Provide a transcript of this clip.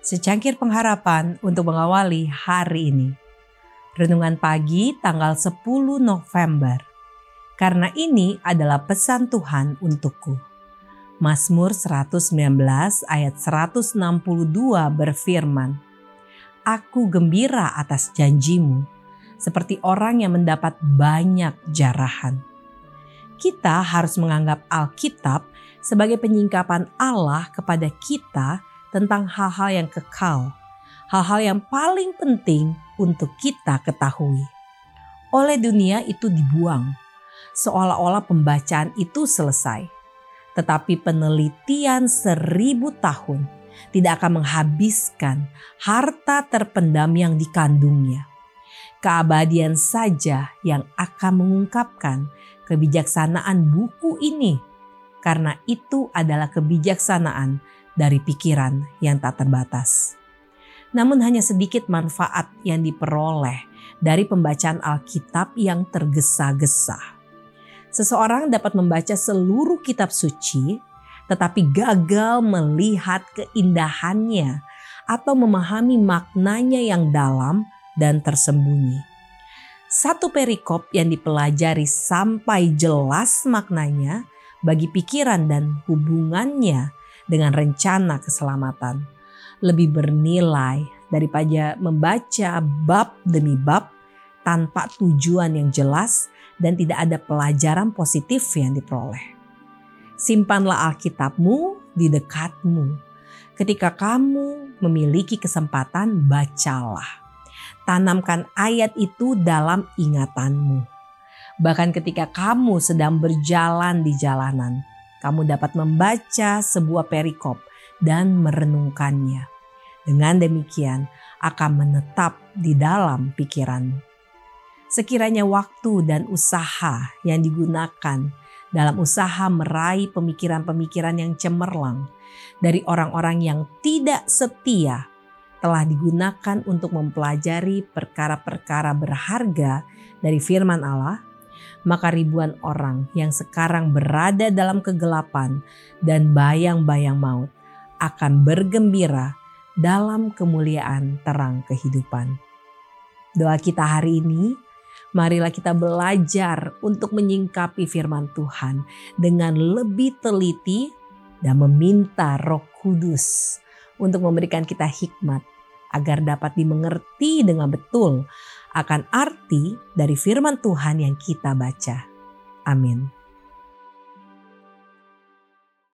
secangkir pengharapan untuk mengawali hari ini. Renungan pagi tanggal 10 November. Karena ini adalah pesan Tuhan untukku. Mazmur 119 ayat 162 berfirman, Aku gembira atas janjimu, seperti orang yang mendapat banyak jarahan. Kita harus menganggap Alkitab sebagai penyingkapan Allah kepada kita tentang hal-hal yang kekal, hal-hal yang paling penting untuk kita ketahui. Oleh dunia itu dibuang, seolah-olah pembacaan itu selesai. Tetapi penelitian seribu tahun tidak akan menghabiskan harta terpendam yang dikandungnya. Keabadian saja yang akan mengungkapkan kebijaksanaan buku ini, karena itu adalah kebijaksanaan dari pikiran yang tak terbatas. Namun hanya sedikit manfaat yang diperoleh dari pembacaan Alkitab yang tergesa-gesa. Seseorang dapat membaca seluruh kitab suci tetapi gagal melihat keindahannya atau memahami maknanya yang dalam dan tersembunyi. Satu perikop yang dipelajari sampai jelas maknanya bagi pikiran dan hubungannya dengan rencana keselamatan. Lebih bernilai daripada membaca bab demi bab tanpa tujuan yang jelas dan tidak ada pelajaran positif yang diperoleh. Simpanlah Alkitabmu di dekatmu. Ketika kamu memiliki kesempatan, bacalah. Tanamkan ayat itu dalam ingatanmu. Bahkan ketika kamu sedang berjalan di jalanan, kamu dapat membaca sebuah perikop dan merenungkannya. Dengan demikian akan menetap di dalam pikiranmu. Sekiranya waktu dan usaha yang digunakan dalam usaha meraih pemikiran-pemikiran yang cemerlang dari orang-orang yang tidak setia telah digunakan untuk mempelajari perkara-perkara berharga dari firman Allah, maka ribuan orang yang sekarang berada dalam kegelapan dan bayang-bayang maut akan bergembira dalam kemuliaan terang kehidupan. Doa kita hari ini, marilah kita belajar untuk menyingkapi firman Tuhan dengan lebih teliti dan meminta Roh Kudus untuk memberikan kita hikmat agar dapat dimengerti dengan betul akan arti dari firman Tuhan yang kita baca. Amin.